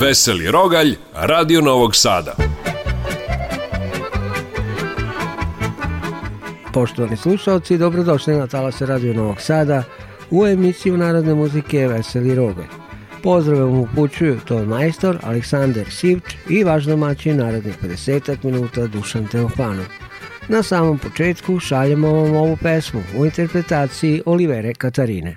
Veseli Rogalj, Radio Novog Sada. Poštovani slušalci, dobrodošli na Talase Radio Novog Sada u emisiju narodne muzike Veseli Rogalj. Pozdrave mu upućuju to majstor Aleksandar Sivč i vaš domaćin narednih 50 minuta Dušan Teofano. Na samom početku šaljemo vam ovu pesmu u interpretaciji Olivere Katarine.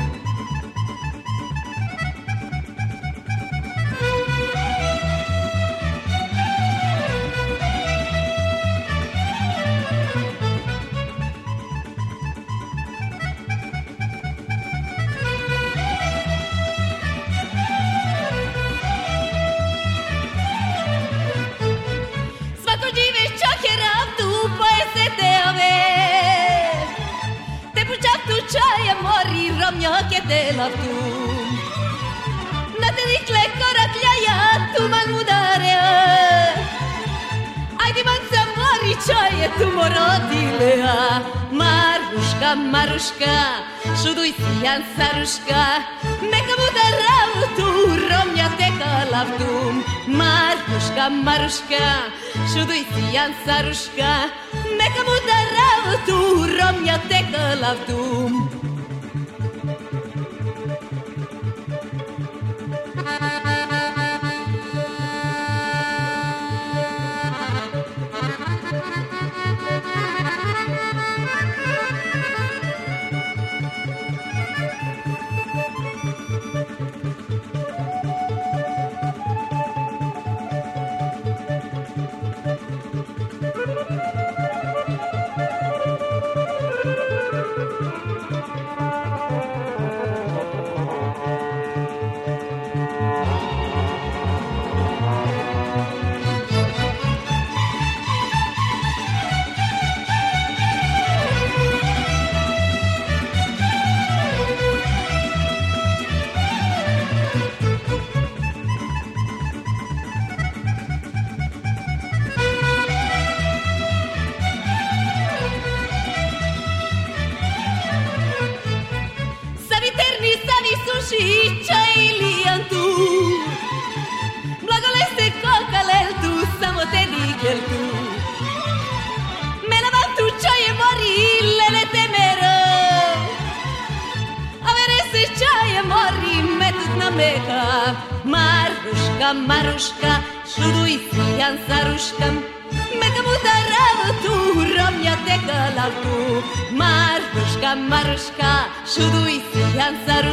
volete avere. Te puccia tu c'hai e morri romia che te la tu. Nate di cle coracliaia tu maludare. Ai di manza morri c'hai e tu morodilea. Marushka, Maruška, šuduj si jan saruška, neka bude rautu, romja teka lavtum. Maruška, Maruška, šuduj si jan saruška, Meka mu da rav tu, rom ja teka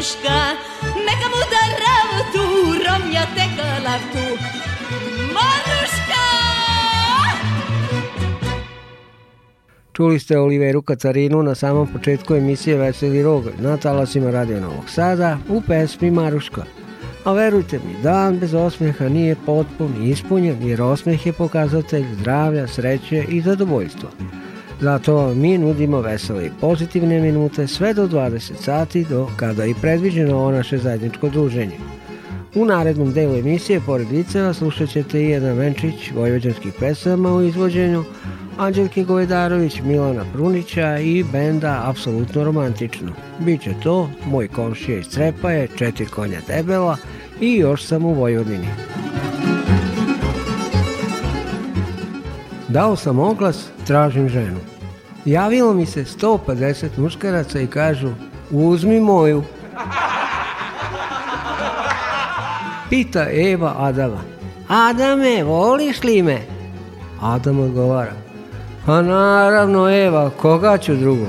puška Neka mu da ravtu, romja teka lavtu Maruška! Čuli ste Oliveru Kacarinu na samom početku emisije Veseli rog na talasima Radio Novog Sada u pesmi Maruška. A verujte mi, dan bez osmeha nije potpun i ispunjen jer osmeh je pokazatelj zdravlja, sreće i zadovoljstva. Zato vam mi nudimo vesele i pozitivne minute sve do 20 sati do kada je predviđeno ovo naše zajedničko druženje. U narednom delu emisije, pored liceva, slušat ćete i Jedan Venčić, vojvođanskih pesama u izvođenju, Anđelke Govedarović, Milana Prunića i benda Apsolutno romantično. Biće to Moj komšija iz Crepa je, Četiri konja debela i još sam u Vojvodini. Dao sam oglas, tražim ženu. Javilo mi se 150 muškaraca i kažu uzmi moju. Pita Eva Adama. Adame, voliš li me? Adam odgovara. Pa naravno Eva, koga ću drugog?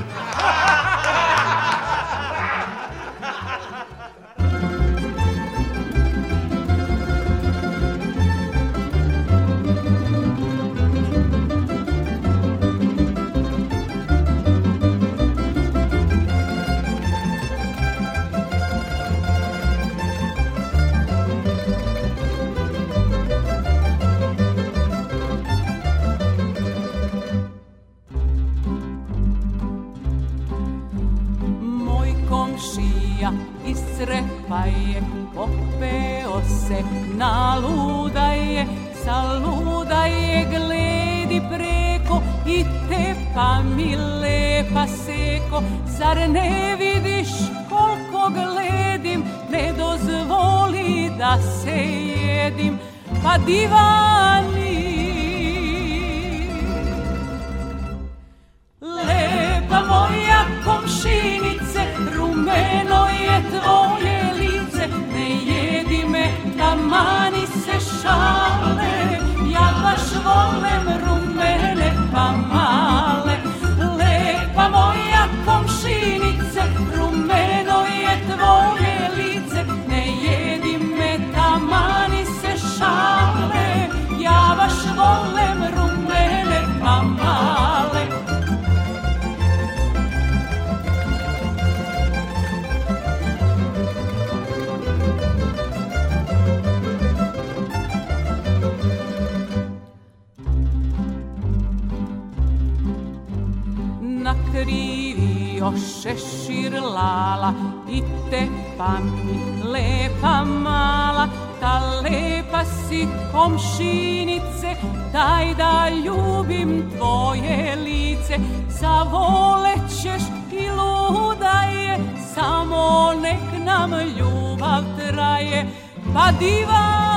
na krivi ošešir lala i te pamti lepa mala ta lepa si komšinice daj da ljubim tvoje lice zavolećeš i luda je samo nek nam ljubav traje pa divan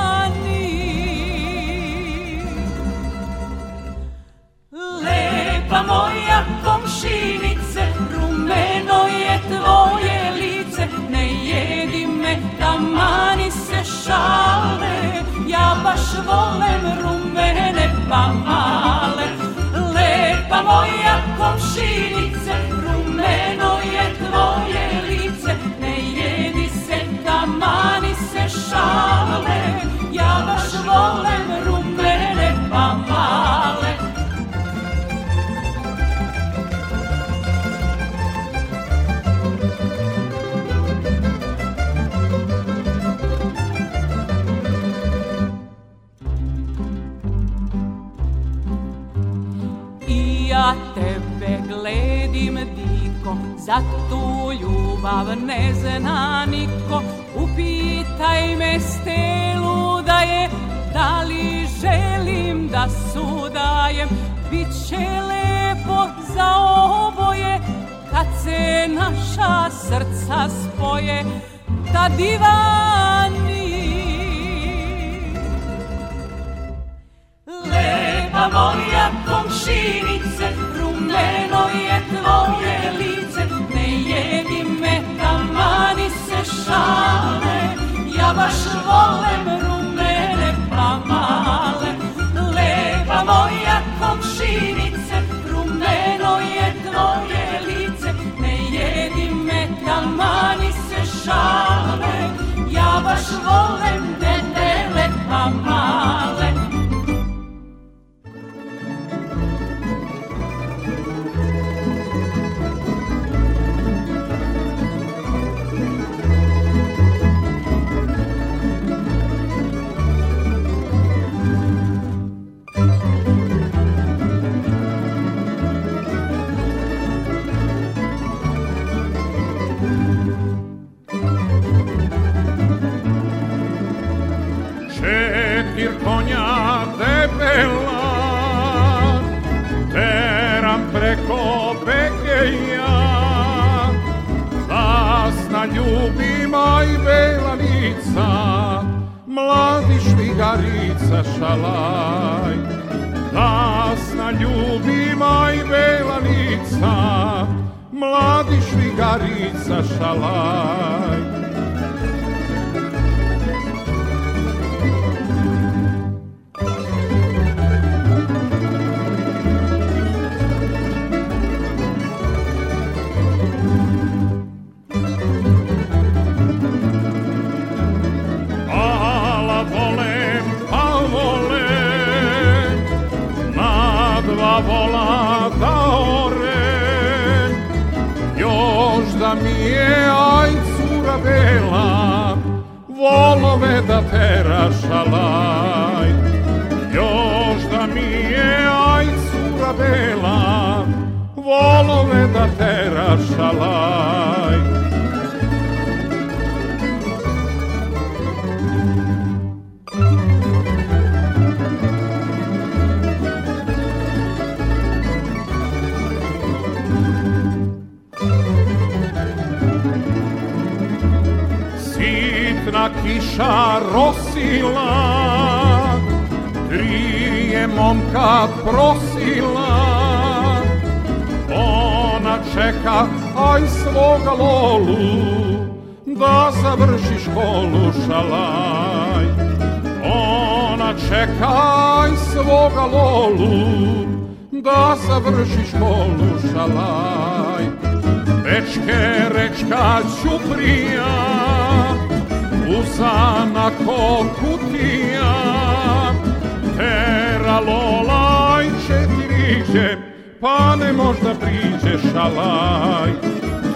lepa moja komšinice, rumeno je tvoje lice, ne jedi me, da tamani se šale, ja baš volim rumene pa male. Lepa moja komšinice, rumeno je tvoje Za tu ljubav ne zna niko Upitaj me stelu da je Da li želim da sudajem Biće lepo za oboje Kad se naša srca spoje Da divani Lepa moja komšinice zeleno je tvoje lice, ne jebi me, tamani se šale, ja baš volim šalaj Dasna ljubi maj velanica Mladi švigarica šalaj volove da tera šalaj Još da mi je aj cura bela Volove da tera šalaj kiša rosila Tri je momka prosila Ona čeka, aj svog lolu Da završi školu šalaj Ona čeka, aj svog lolu Da završi školu šalaj Dečke rečka ćuprija usana ko kutija, teralo lajče ti riđe, pa ne možda priđe šalaj.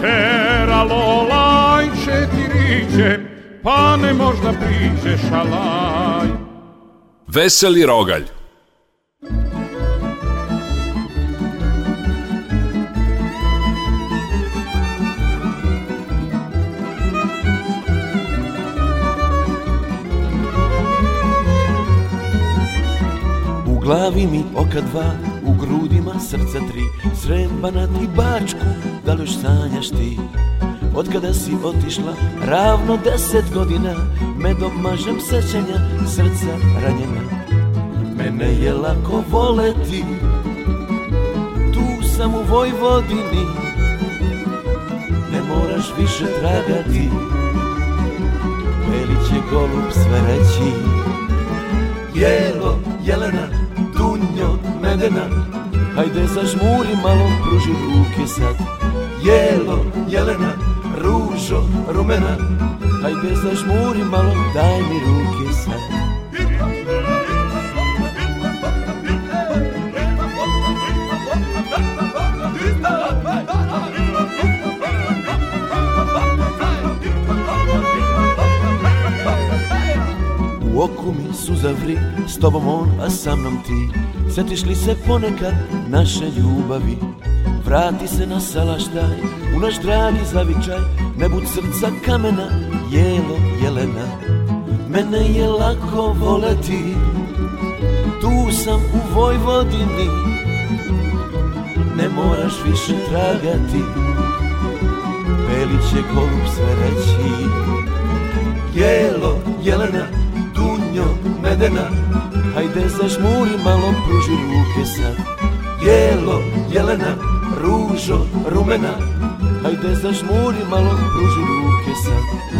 Teralo lajče ti riđe, pa ne možda priđe šalaj. Veseli rogalj glavi mi oka dva, u grudima srca tri Srem ti bačku, da li još sanjaš ti? Od kada si otišla, ravno deset godina Medom mažem sećanja, srca ranjena Mene je lako voleti, tu sam u Vojvodini Ne moraš više tragati, Beli će golub sve reći Jelo, Jelena, Sonjo Medena Hajde zažmuri malo, pruži ruke sad Jelo, Jelena, ružo, rumena Hajde zažmuri malo, daj mi ruke sad oku mi suza vri, s tobom on, a sa mnom ti Sjetiš li se ponekad naše ljubavi? Vrati se na salaštaj, u naš dragi zavičaj Ne bud srca kamena, jelo jelena Mene je lako voleti, tu sam u Vojvodini Ne moraš više tragati, Beli će kolup sve reći Jelo, jelena, tanjo medena Hajde zažmuri malo, pruži ruke sad Jelo, jelena, ružo, rumena Hajde zažmuri malo, pruži ruke sad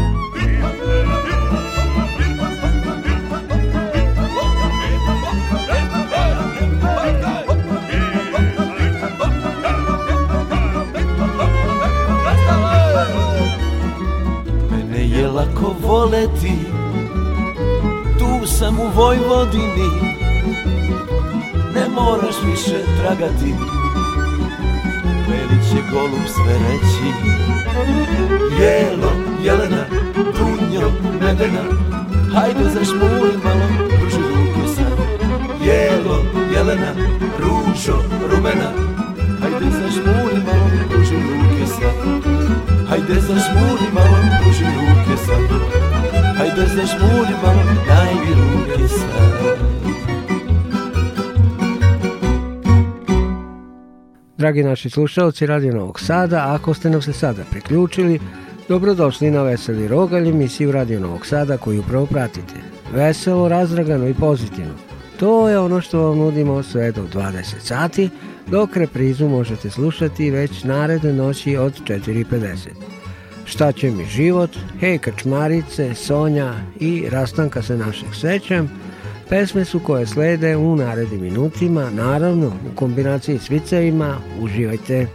Mene je lako voleti sam u Vojvodini Ne moraš više tragati Veli će golub sve reći Jelo, Jelena, Dunjo, Medena Hajde zašmuri malo, pruži ruku sad Jelo, Jelena, Ružo, Rumena Hajde zašmuri malo, pruži ruke sad Hajde zašmuri malo, pruži ruke se žmurima, daj mi ruke sad. Dragi naši slušalci Radio Novog Sada, ako ste nam se sada priključili, dobrodošli na Veseli Rogalj, emisiju Radio Novog Sada koju upravo pratite. Veselo, razdragano i pozitivno. To je ono što vam nudimo sve do 20 sati, dok reprizu možete slušati već naredne noći od 4.50. Šta će mi život? Hej kačmarice, Sonja i Rastanka se našeg sećam. Pesme su koje slede u narednim minutima, naravno u kombinaciji s vicevima. Uživajte!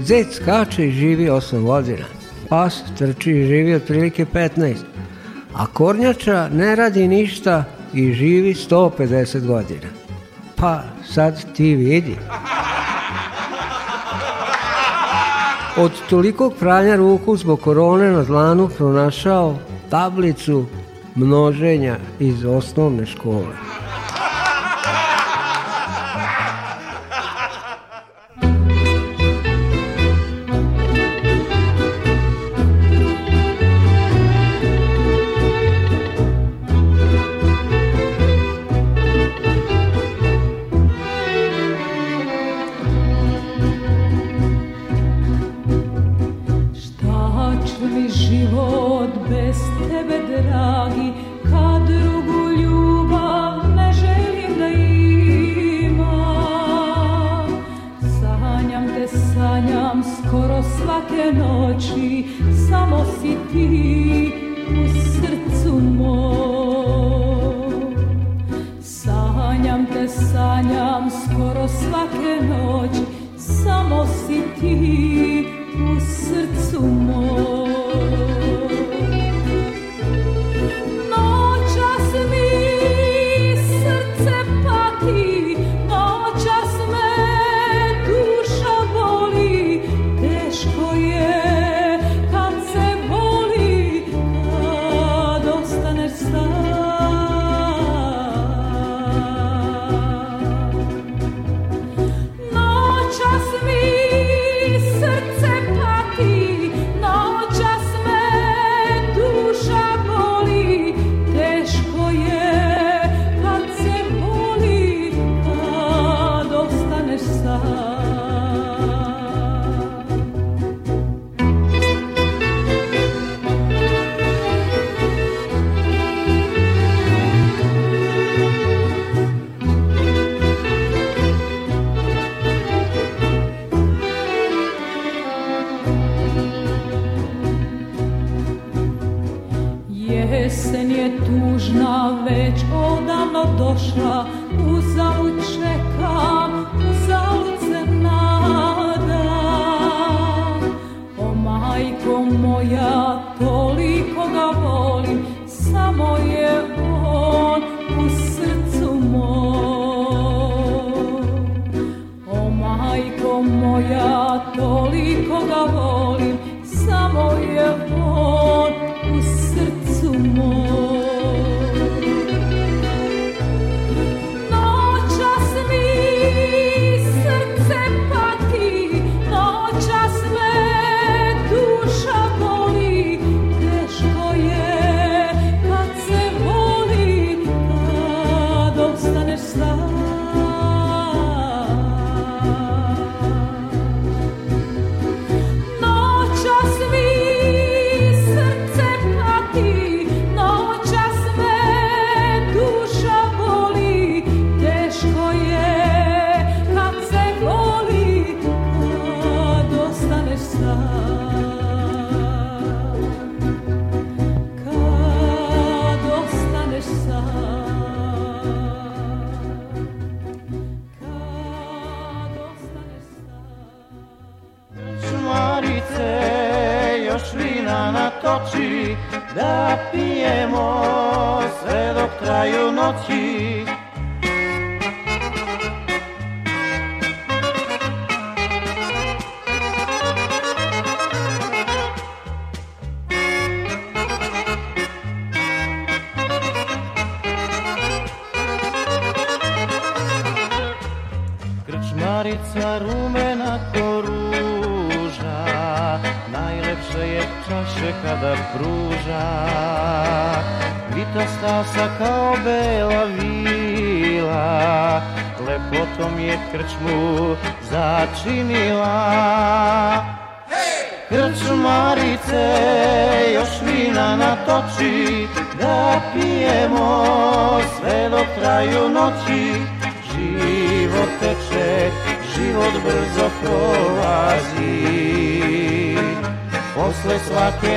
Zec skače i živi 8 godina. Pas trči i živi otprilike 15. A kornjača ne radi ništa i živi 150 godina. Pa sad ti vidi od tolikog pranja ruku zbog korone na zlanu pronašao tablicu množenja iz osnovne škole. peace.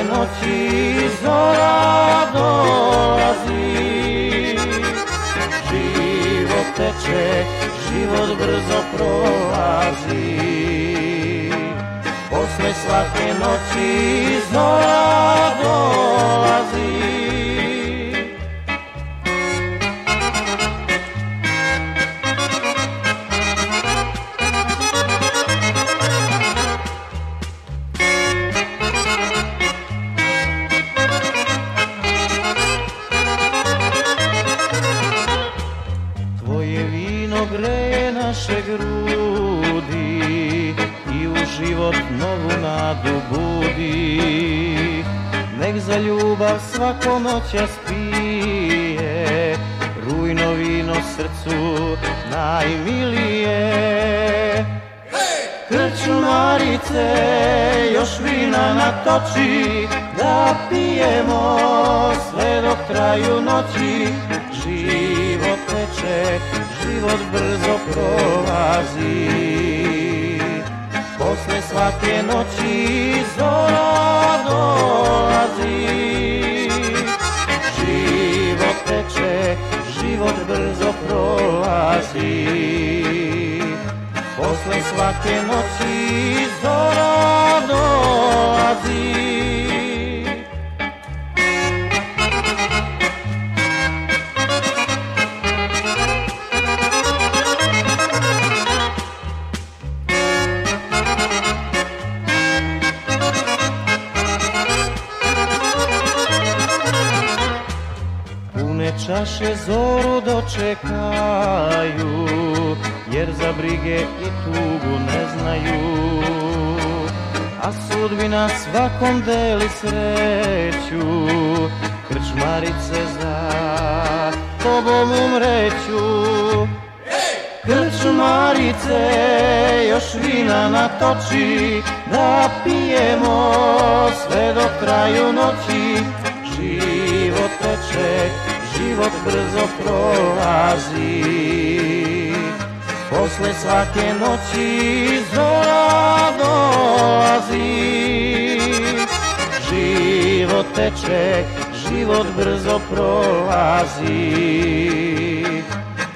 noći zora dolazi Život teče, život brzo prolazi Posle svake noći zora dolazi ljubav svako noća spije Rujno vino srcu najmilije Krčmarice još vina natoči Da pijemo sve dok traju noći Život teče, život brzo prolazi Posle svake noći zora dolazi život brzo prolazi Posle svake noći zora dolazi za brige i tugu ne znaju A sudbina svakom deli sreću Krčmarice za tobom umreću Krčmarice još vina natoči Da pijemo sve do kraju noći Život teče, život brzo prolazi Posle svake noći zora dolazi Život teče, život brzo prolazi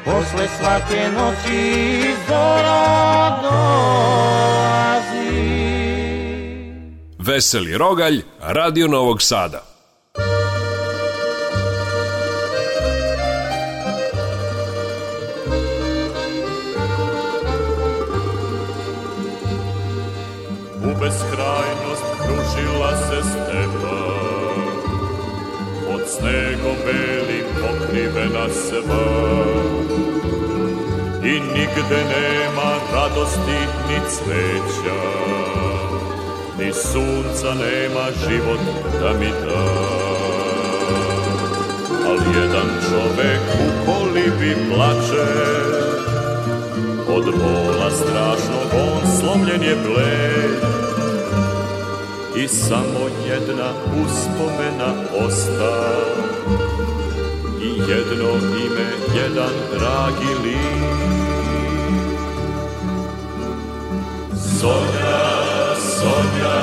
Posle svake noći zora dolazi Veseli Rogalj, Radio Novog Sada beskrajnost kružila se stepa Pod snegom belim pokrivena sva I nigde nema radosti ni cveća Ni sunca nema život da mi da Al jedan čovek u kolibi plače Od bola strašnog on slomljen je bled i samo jedna uspomena osta i jedno ime, jedan dragi lik. Sonja, Sonja,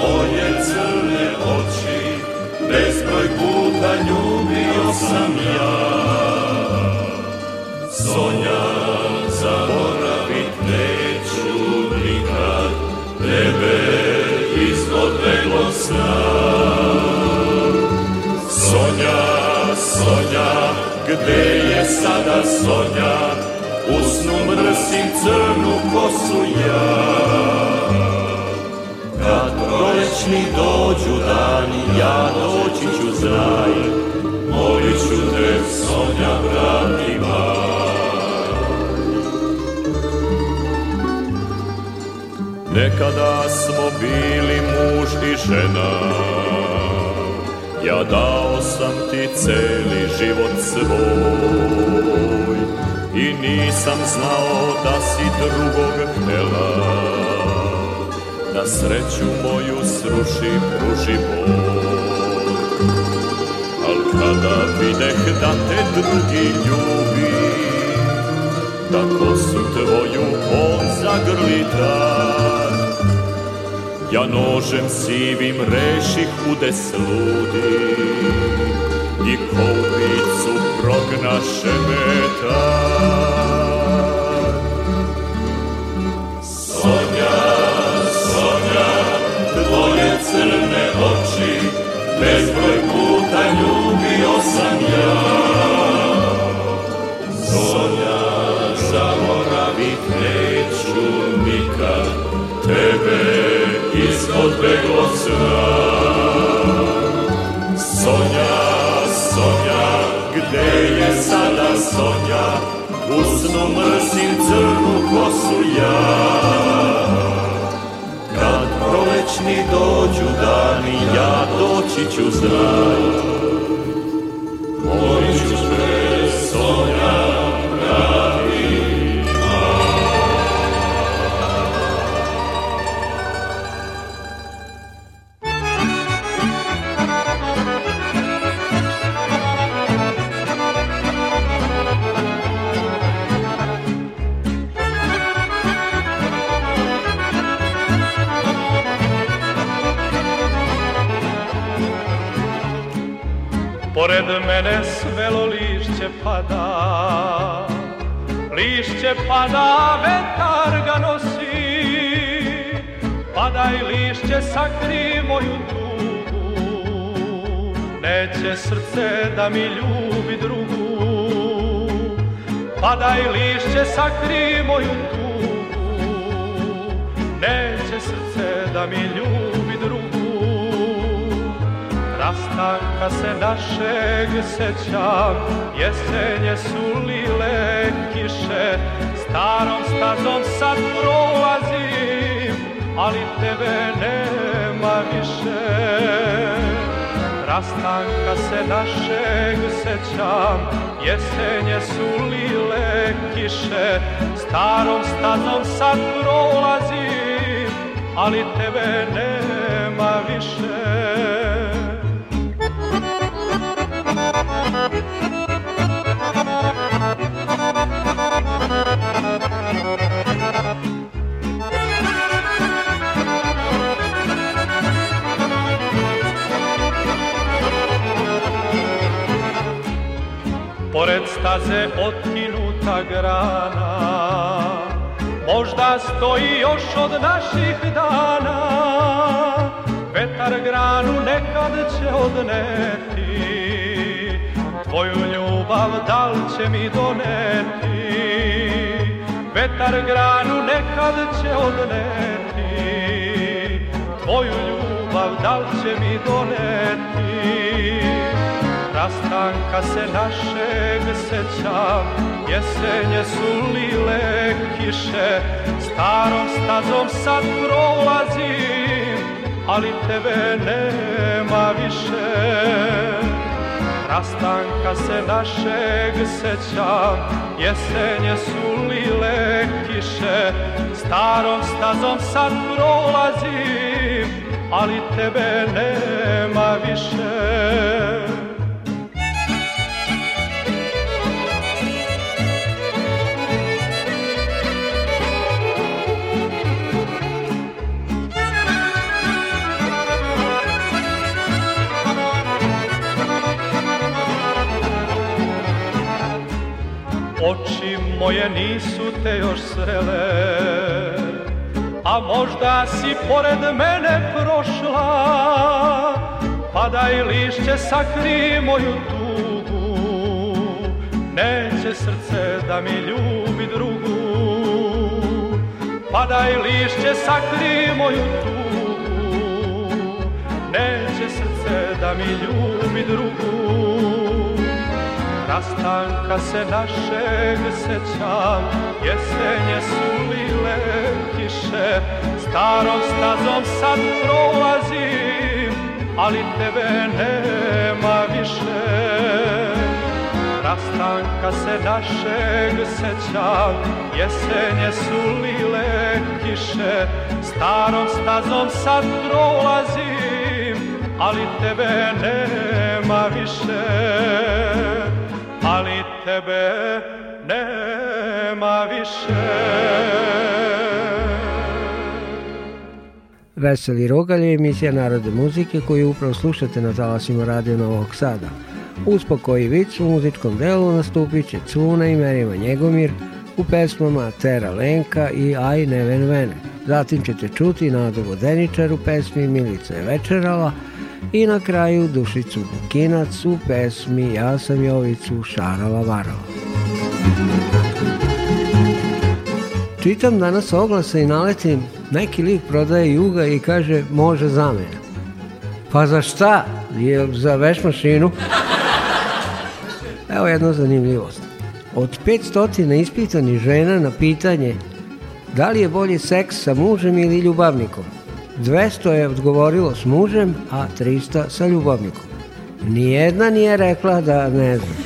moje crne oči, bez gde je sada Sonja, usnu mrsim crnu kosu ja. Kad prolećni dođu dani, ja doći ću znaj, molit ću te Sonja vrati Nekada smo bili muž i žena, Ja dao sam ti celi život svoj I nisam znao da si drugog htela Da sreću moju sruši pruži bol Al kada videh da te drugi ljubi Tako su tvoju on zagrlita Ja nožem sivim reših udesludim sludi I kovicu prognaše me tak Sonja, Sonja, tvoje crne oči Bezbroj puta ljubio sam ja odbeglo sna. Sonja, Sonja, gde je sada Sonja? Usno mrzim crnu kosu ja. Kad prolećni dođu dani, ja doći ću zdrav. Molit ću pada Lišće pada, vetar ga nosi Padaj lišće, sakri moju tugu Neće srce da mi ljubi drugu Padaj lišće, sakri moju tugu Neće srce da mi ljubi Nastanka se našeg sećam, jesenje su lile kiše, starom stazom sad prolazim, ali tebe nema više. Rastanka se našeg sećam, jesenje su lile kiše, starom stazom sad prolazim, ali tebe nema više. staze otkinuta grana Možda stoji još od naših dana Vetar granu nekad će odneti Tvoju ljubav dal će mi doneti Vetar granu nekad će odneti Tvoju ljubav dal će mi doneti Rastanka se našeg sećam, jesenje su lile kiše, starom stazom sad prolazim, ali tebe nema više. Rastanka se našeg sećam, jesenje su lile kiše, starom stazom sad prolazim, ali tebe nema više. moje nisu te još srele A možda si pored mene prošla Pa da lišće sakri moju tugu Neće srce da mi ljubi drugu Pa da lišće sakri moju tugu Neće srce da mi ljubi drugu rastanka se našeg sećam, jesenje su lile kiše, starom stazom sad prolazim, ali tebe nema više. Rastanka se našeg sećam, jesenje su lile kiše, starom stazom sad prolazim, ali tebe nema više ali tebe nema više. Veseli Rogalj je emisija Narodne muzike koju upravo slušate na talasima Radio Novog Sada. Uz pokoji vic u muzičkom delu nastupit će Cuna i Merima Njegomir u pesmama Tera Lenka i Aj Neven Vene. Zatim ćete čuti Nado Vodeničar u pesmi Milica je večerala, i na kraju Dušicu Bukinac u pesmi Ja sam Jovicu Šarala Varala. Čitam danas oglase i naletim, neki lik prodaje juga i kaže može zamena. Pa za šta? Je za veš mašinu? Evo jedna zanimljivost. Od 500 ispitanih žena na pitanje da li je bolji seks sa mužem ili ljubavnikom, 200 je odgovorilo s mužem, a 300 sa ljubavnikom. Nijedna nije rekla da ne znam.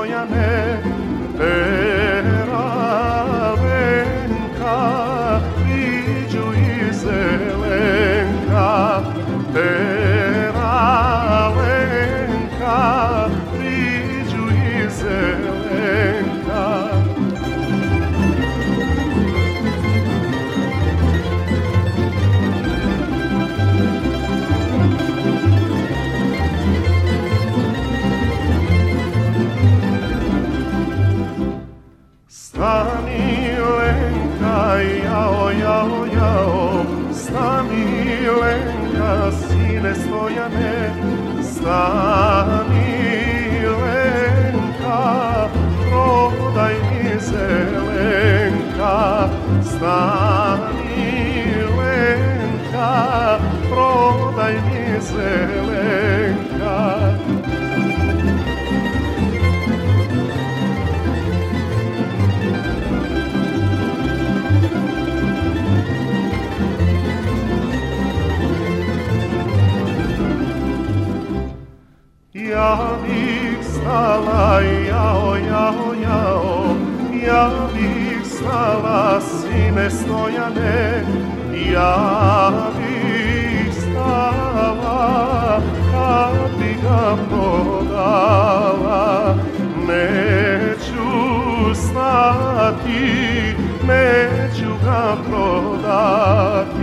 Bojane, te bih stala, jao, jao, jao, ja bih stala, sine Stojane, ja bih stala, kad bi ga prodala, neću stati, neću ga prodati.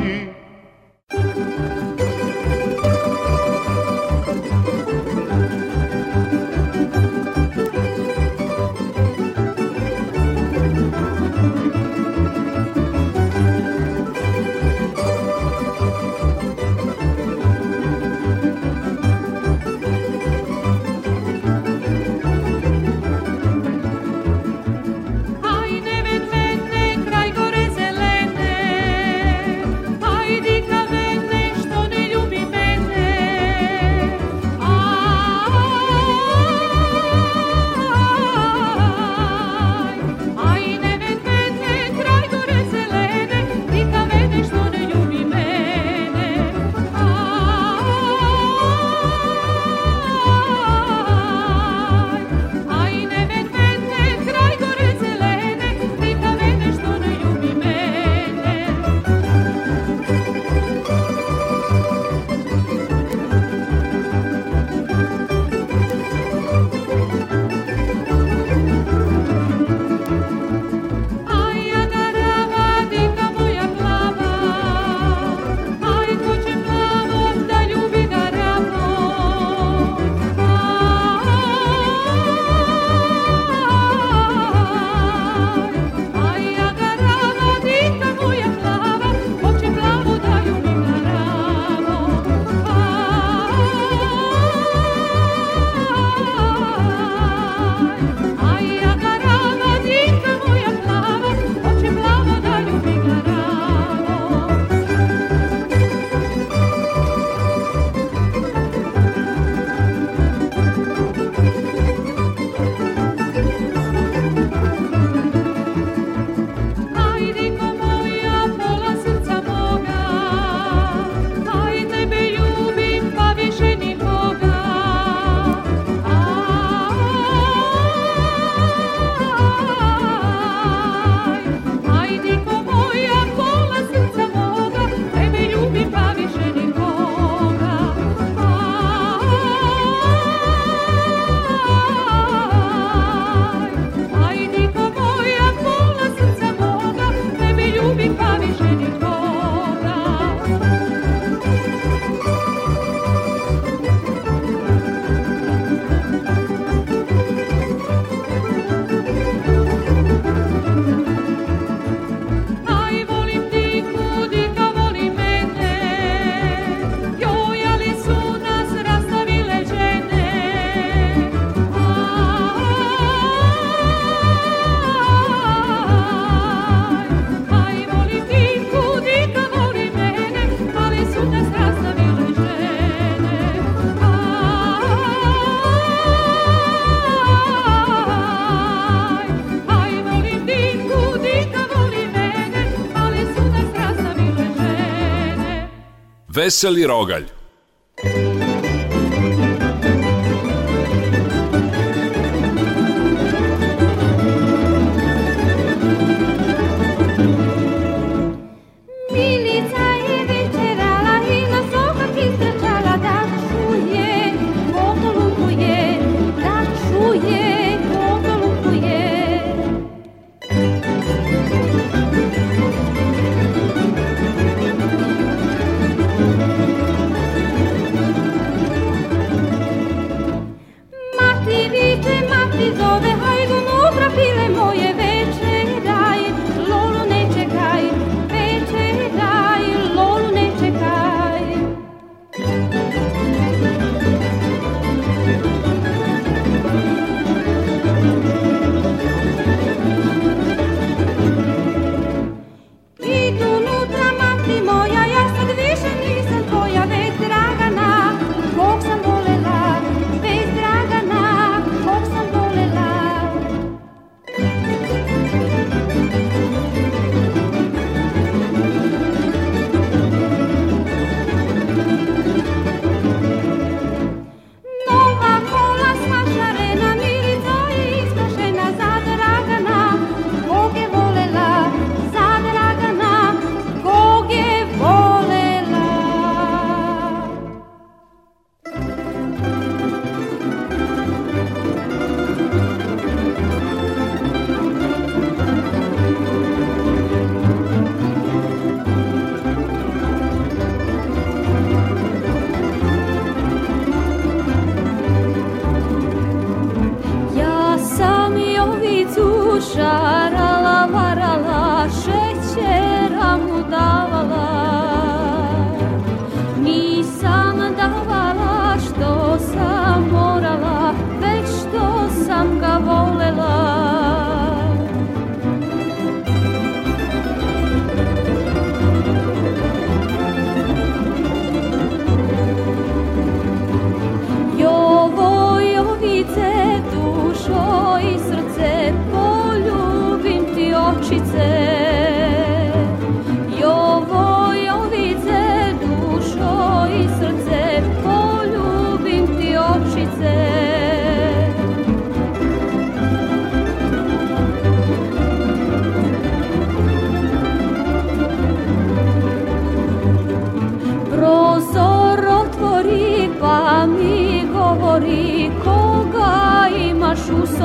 veseli rogalj.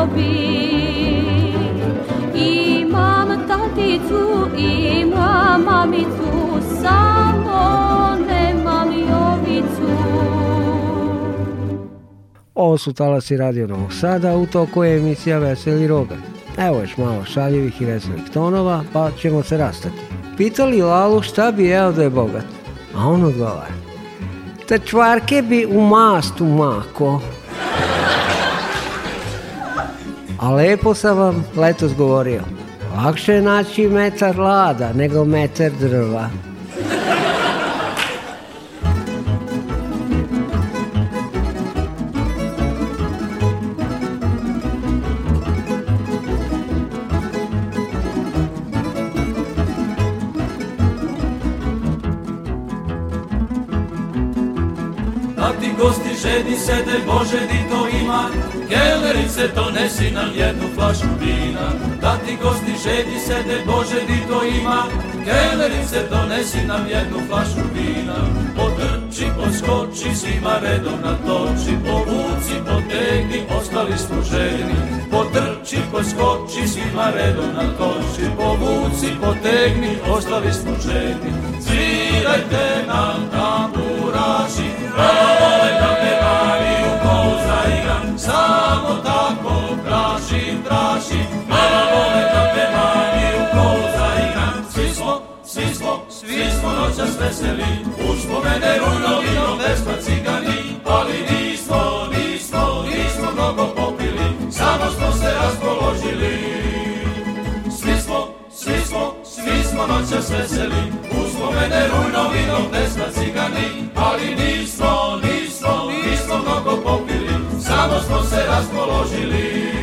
dobi Imam taticu, imam mamicu Samo nemam jovicu Ovo su talasi Radio Novog Sada, u toku je emisija Veseli Roga. Evo još malo šaljivih i veselih tonova, pa ćemo se rastati. Pitali Lalu šta bi jeo da je bogat, a on odgovara. Te čvarke bi u mastu mako, A lepo sam vam letos govorio. Lakše je naći metar lada nego metar drva. A ti gosti žedi se, Bože, di to ima, kelerice to nesi na čašu vina, da ti gosti šedi sede, Bože di to ima, Kelerin donesi nam jednu flašu vina, potrči, poskoči, svima redom toči povuci, potegni, ostali smo ženi, potrči, poskoči, svima redom toči povuci, potegni, ostali smo ženi, svirajte nam tamburaši, Vole da me radi u koza igram, samo tako traši, mala vole da te mani u kolu zaigram. Svi smo, svi smo, svi smo noćas veseli, uz pomene runovino vespa cigani, ali nismo, nismo, nismo mnogo popili, samo smo se raspoložili. Svi smo, svi smo, svi smo noćas veseli, uz pomene runovino vespa cigani, ali nismo, nismo, nismo mnogo popili, samo smo se raspoložili.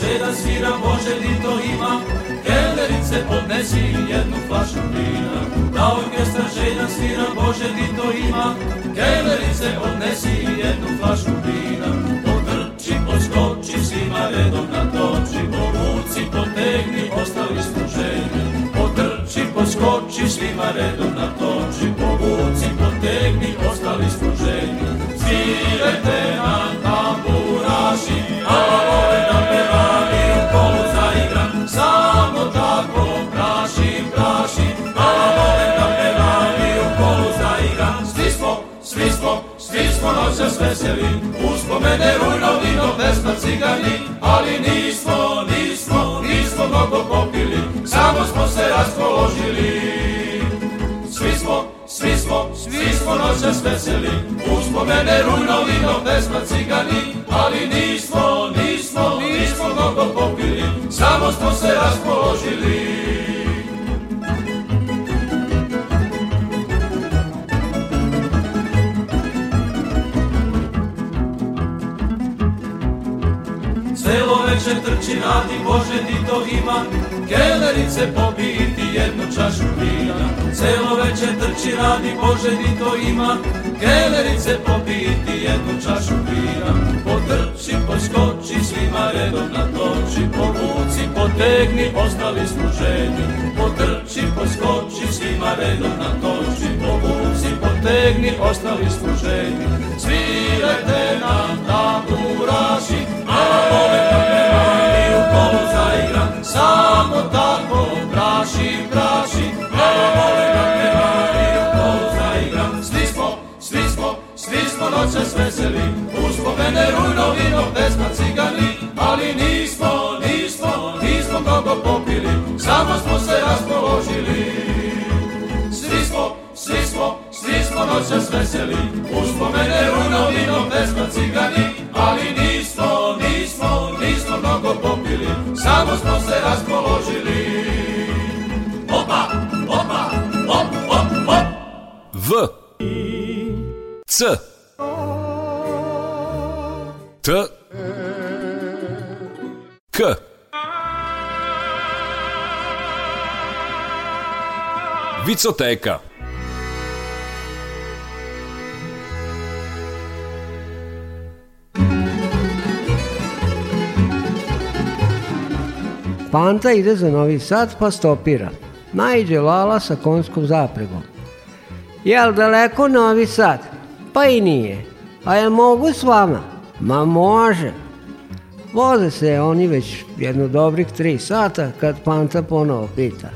Može da svira, Bože ti to ima Kelerice podnesi jednu flašu vina Da orkestra želja svira, Bože ti to ima Kelerice odnesi jednu flašu vina Potrči, poskoči, svima redom natoči Povuci, potegni, ostavi služenje Potrči, poskoči, svima redom natoči Povuci, potegni, ostavi služenje svirajte nam tamburaši, a lavove nam pevali u kolu zaigra, samo tako praši, praši, a lavove nam pevali u kolu zaigra. Svi smo, svi smo, svi smo noćas veseli, uspomene rujno vino, pesma cigani, ali nismo, nismo, nismo mnogo popili, samo smo se raspoložili smo, svi smo noćas veseli, uspomene vino, pesma cigani, ali nismo, nismo, nismo mnogo popili, samo smo se raspoložili. srči znači, nadi, Bože ti to ima, kelerice pobiti jednu čašu vina. Celo veče trči radi, Bože ti to ima, kelerice pobiti jednu čašu vina. Potrči, poskoči, svima redom natoči, povuci, potegni, ostali smo ženi. Potrči, poskoči, svima redom natoči, povuci, potegni, ostali smo ženi. Svirajte nam tamburaši, da a vole samo tako praši, praši, malo vole da te vario, to zaigram. Svi smo, svi smo, svi smo noćas veseli, uspomene runovino, pesma cigani, ali nismo, nismo, nismo mnogo popili, samo smo se raspoložili. Svi smo, svi smo, svi smo noćas veseli, uspomene runovino, pesma cigani, ali nismo, nismo, nismo smo popili, samo smo se razpoložili. Opa, opa, op, op, op. V. C. T. K. Vicoteca. Panta ide za Novi Sad pa stopira. Najđe Lala sa konskom zapregom. Jel daleko Novi Sad? Pa i nije. A jel mogu s vama? Ma može. Voze se oni već jedno dobrih tri sata kad Panta ponovo pita.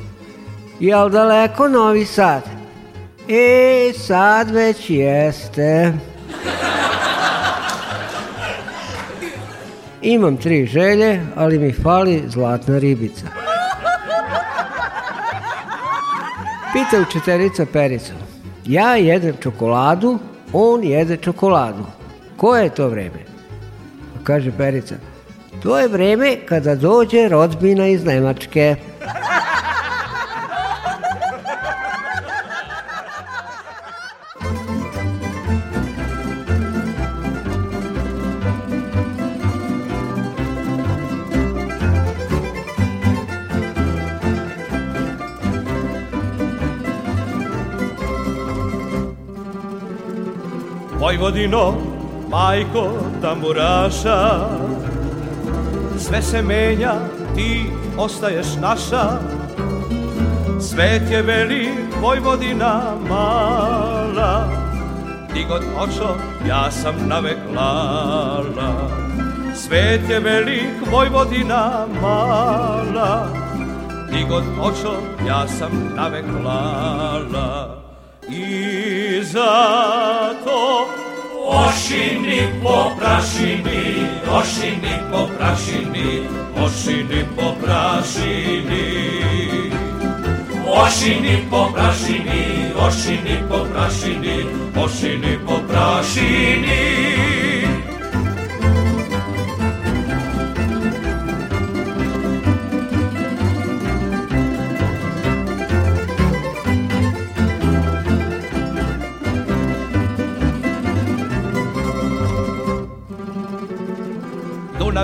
Jel daleko Novi Sad? E, sad već jeste. Imam tri želje, ali mi fali zlatna ribica. Pita učiteljica Pericu. Ja jedem čokoladu, on jede čokoladu. Koje je to vreme? Kaže Perica. To je vreme kada dođe rodbina iz Nemačke. godino, majko tamburaša Sve se menja, ti ostaješ naša Svet je velik, Vojvodina mala Ti god očo, ja sam navek lala Svet je velik, Vojvodina mala Ti god očo, ja sam navek lala I zato Ošini po prašini, ošini po prašini, ošini po prašini. Ošini po prašini, ošini po prašini, ošini po prašini.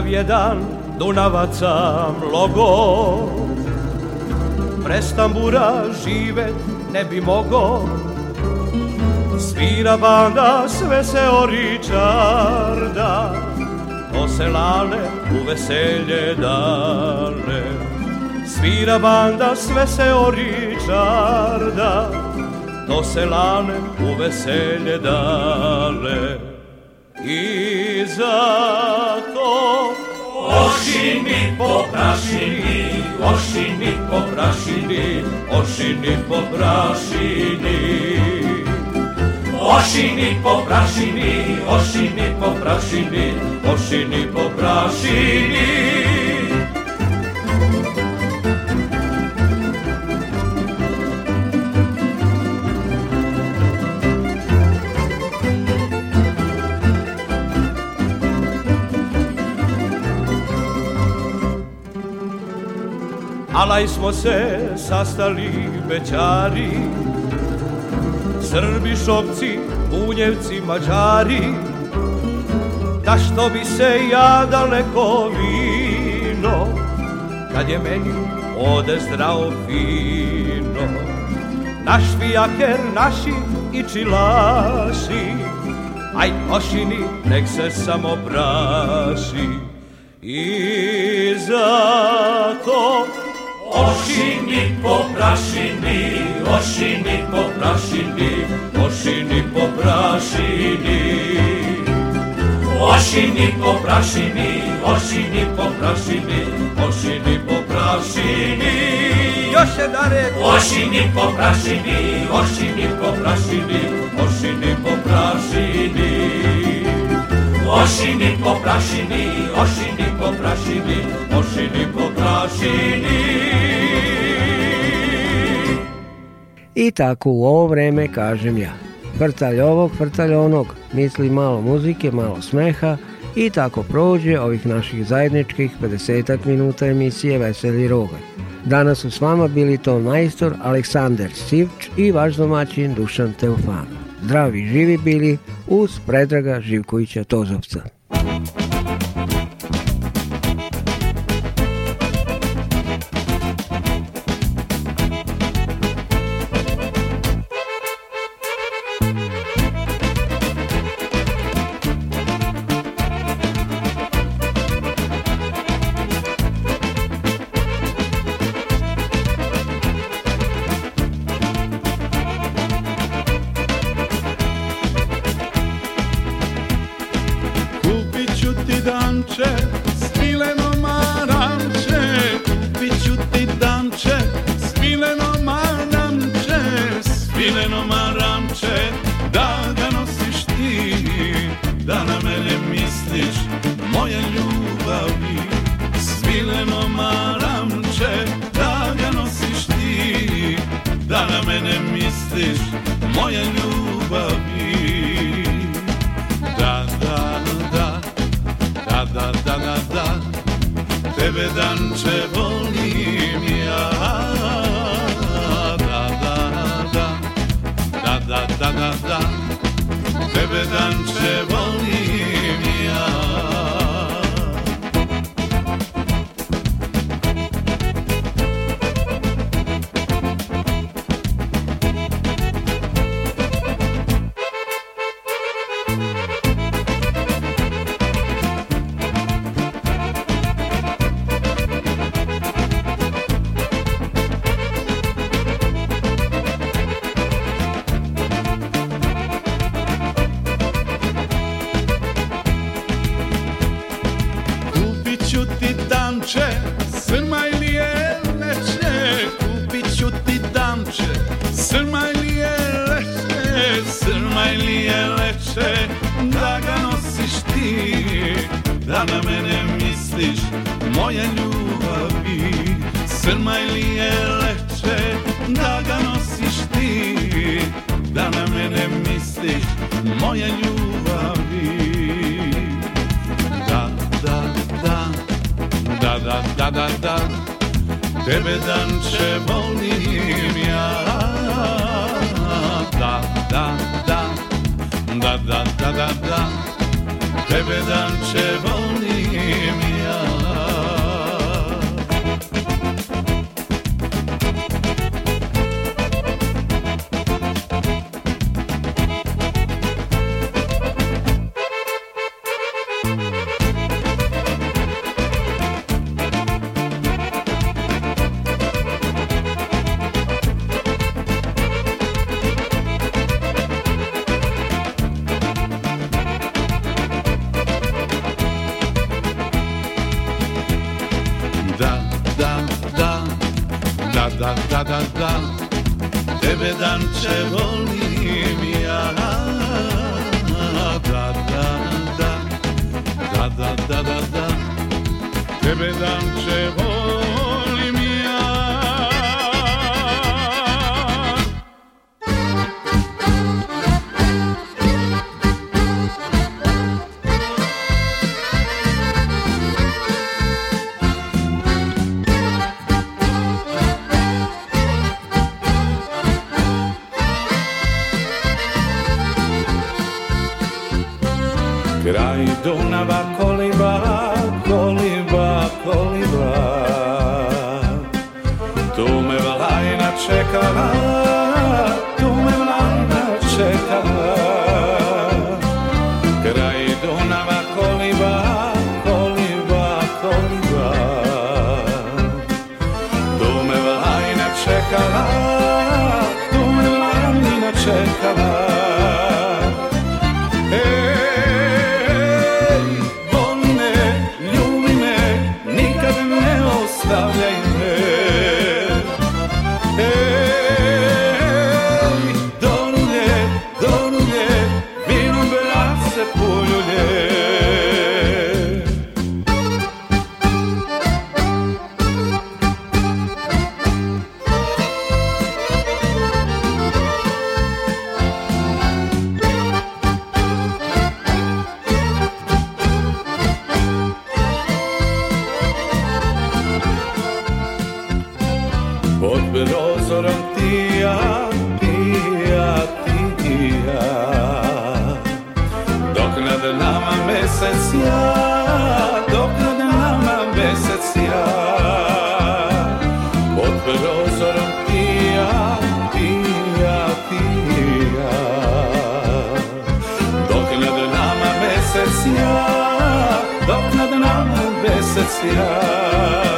Dunav jedan, Dunavaca mnogo Bez tambura živet ne bi mogo Svira banda, sve se oričarda To se lane u veselje dale Svira banda, sve se oričarda To se lane u veselje dale I za Ošini po prašini, ošini po prašini, ošini po prašini. Ošini po prašini, ošini po prašini, ošini po prašini. Alaj smo se sastali bećari Srbi, Šopci, Bunjevci, Mađari Da što bi se ja daleko vino Kad je meni ode zdravo fino Naš vijaker, naši i čilaši Aj ošini, nek se samo braši I zato Οσυννι ππο πρσυνή ωσυνη π πρσυνι ωσυνι ππο πράσυνί Όσυνι ππο πρασυνή ωσυνι ππο πρασυνή ωσυνι ππο πράσυνί Ošini po prašini, ošini po prašini, ošini po prašini. I tako u ovo vreme kažem ja. frtalj ovog, frtalj onog, misli malo muzike, malo smeha i tako prođe ovih naših zajedničkih 50 minuta emisije Veseli Rogalj. Danas su s vama bili to majstor Aleksandar Sivč i vaš domaćin Dušan Teofan zdravi živi bili uz Predraga Živkovića Tozovca. da da da da Tebe dam će volim gracias.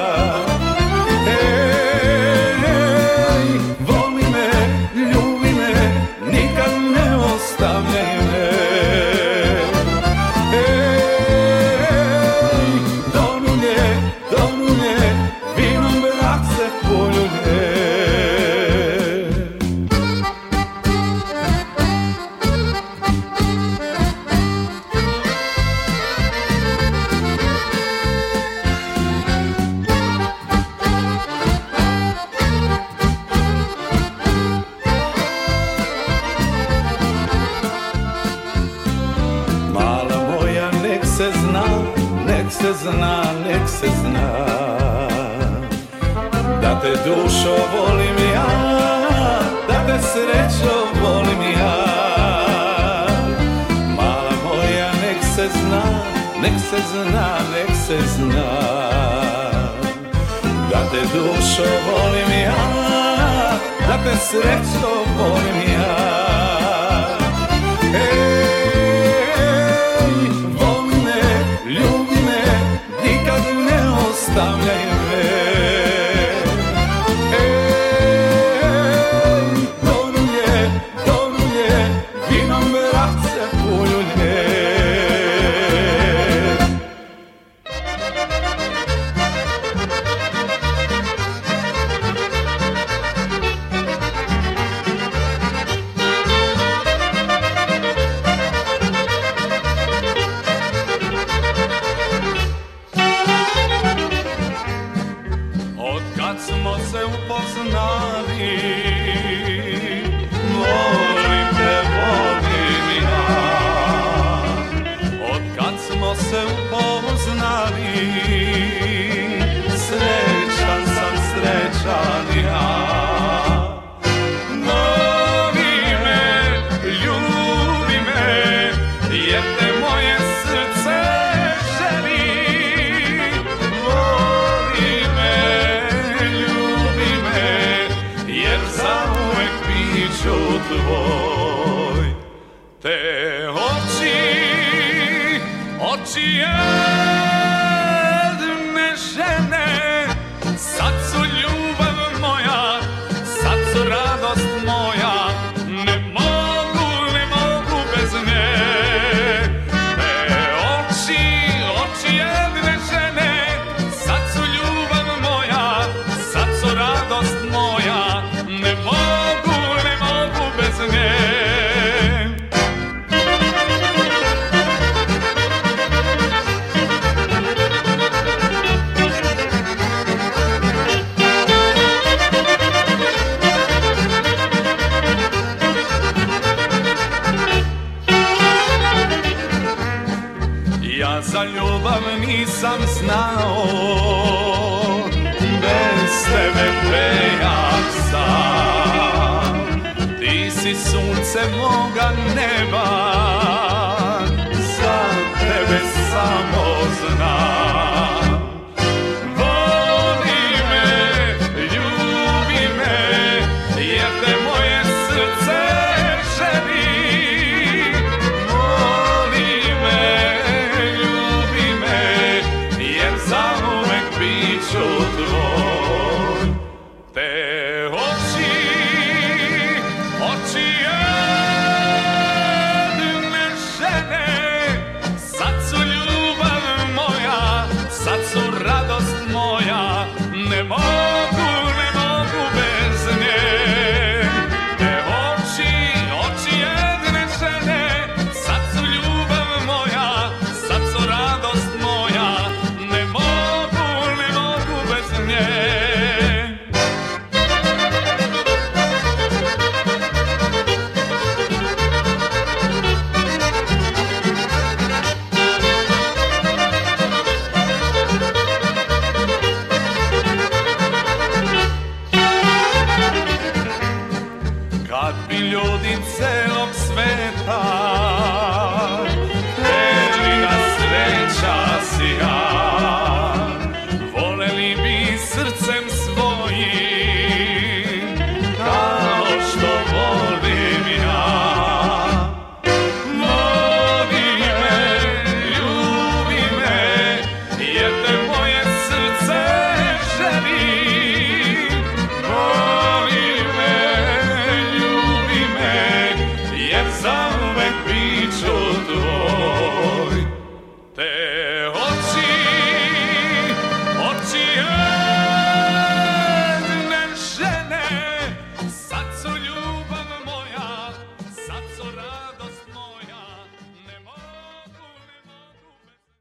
se moga neba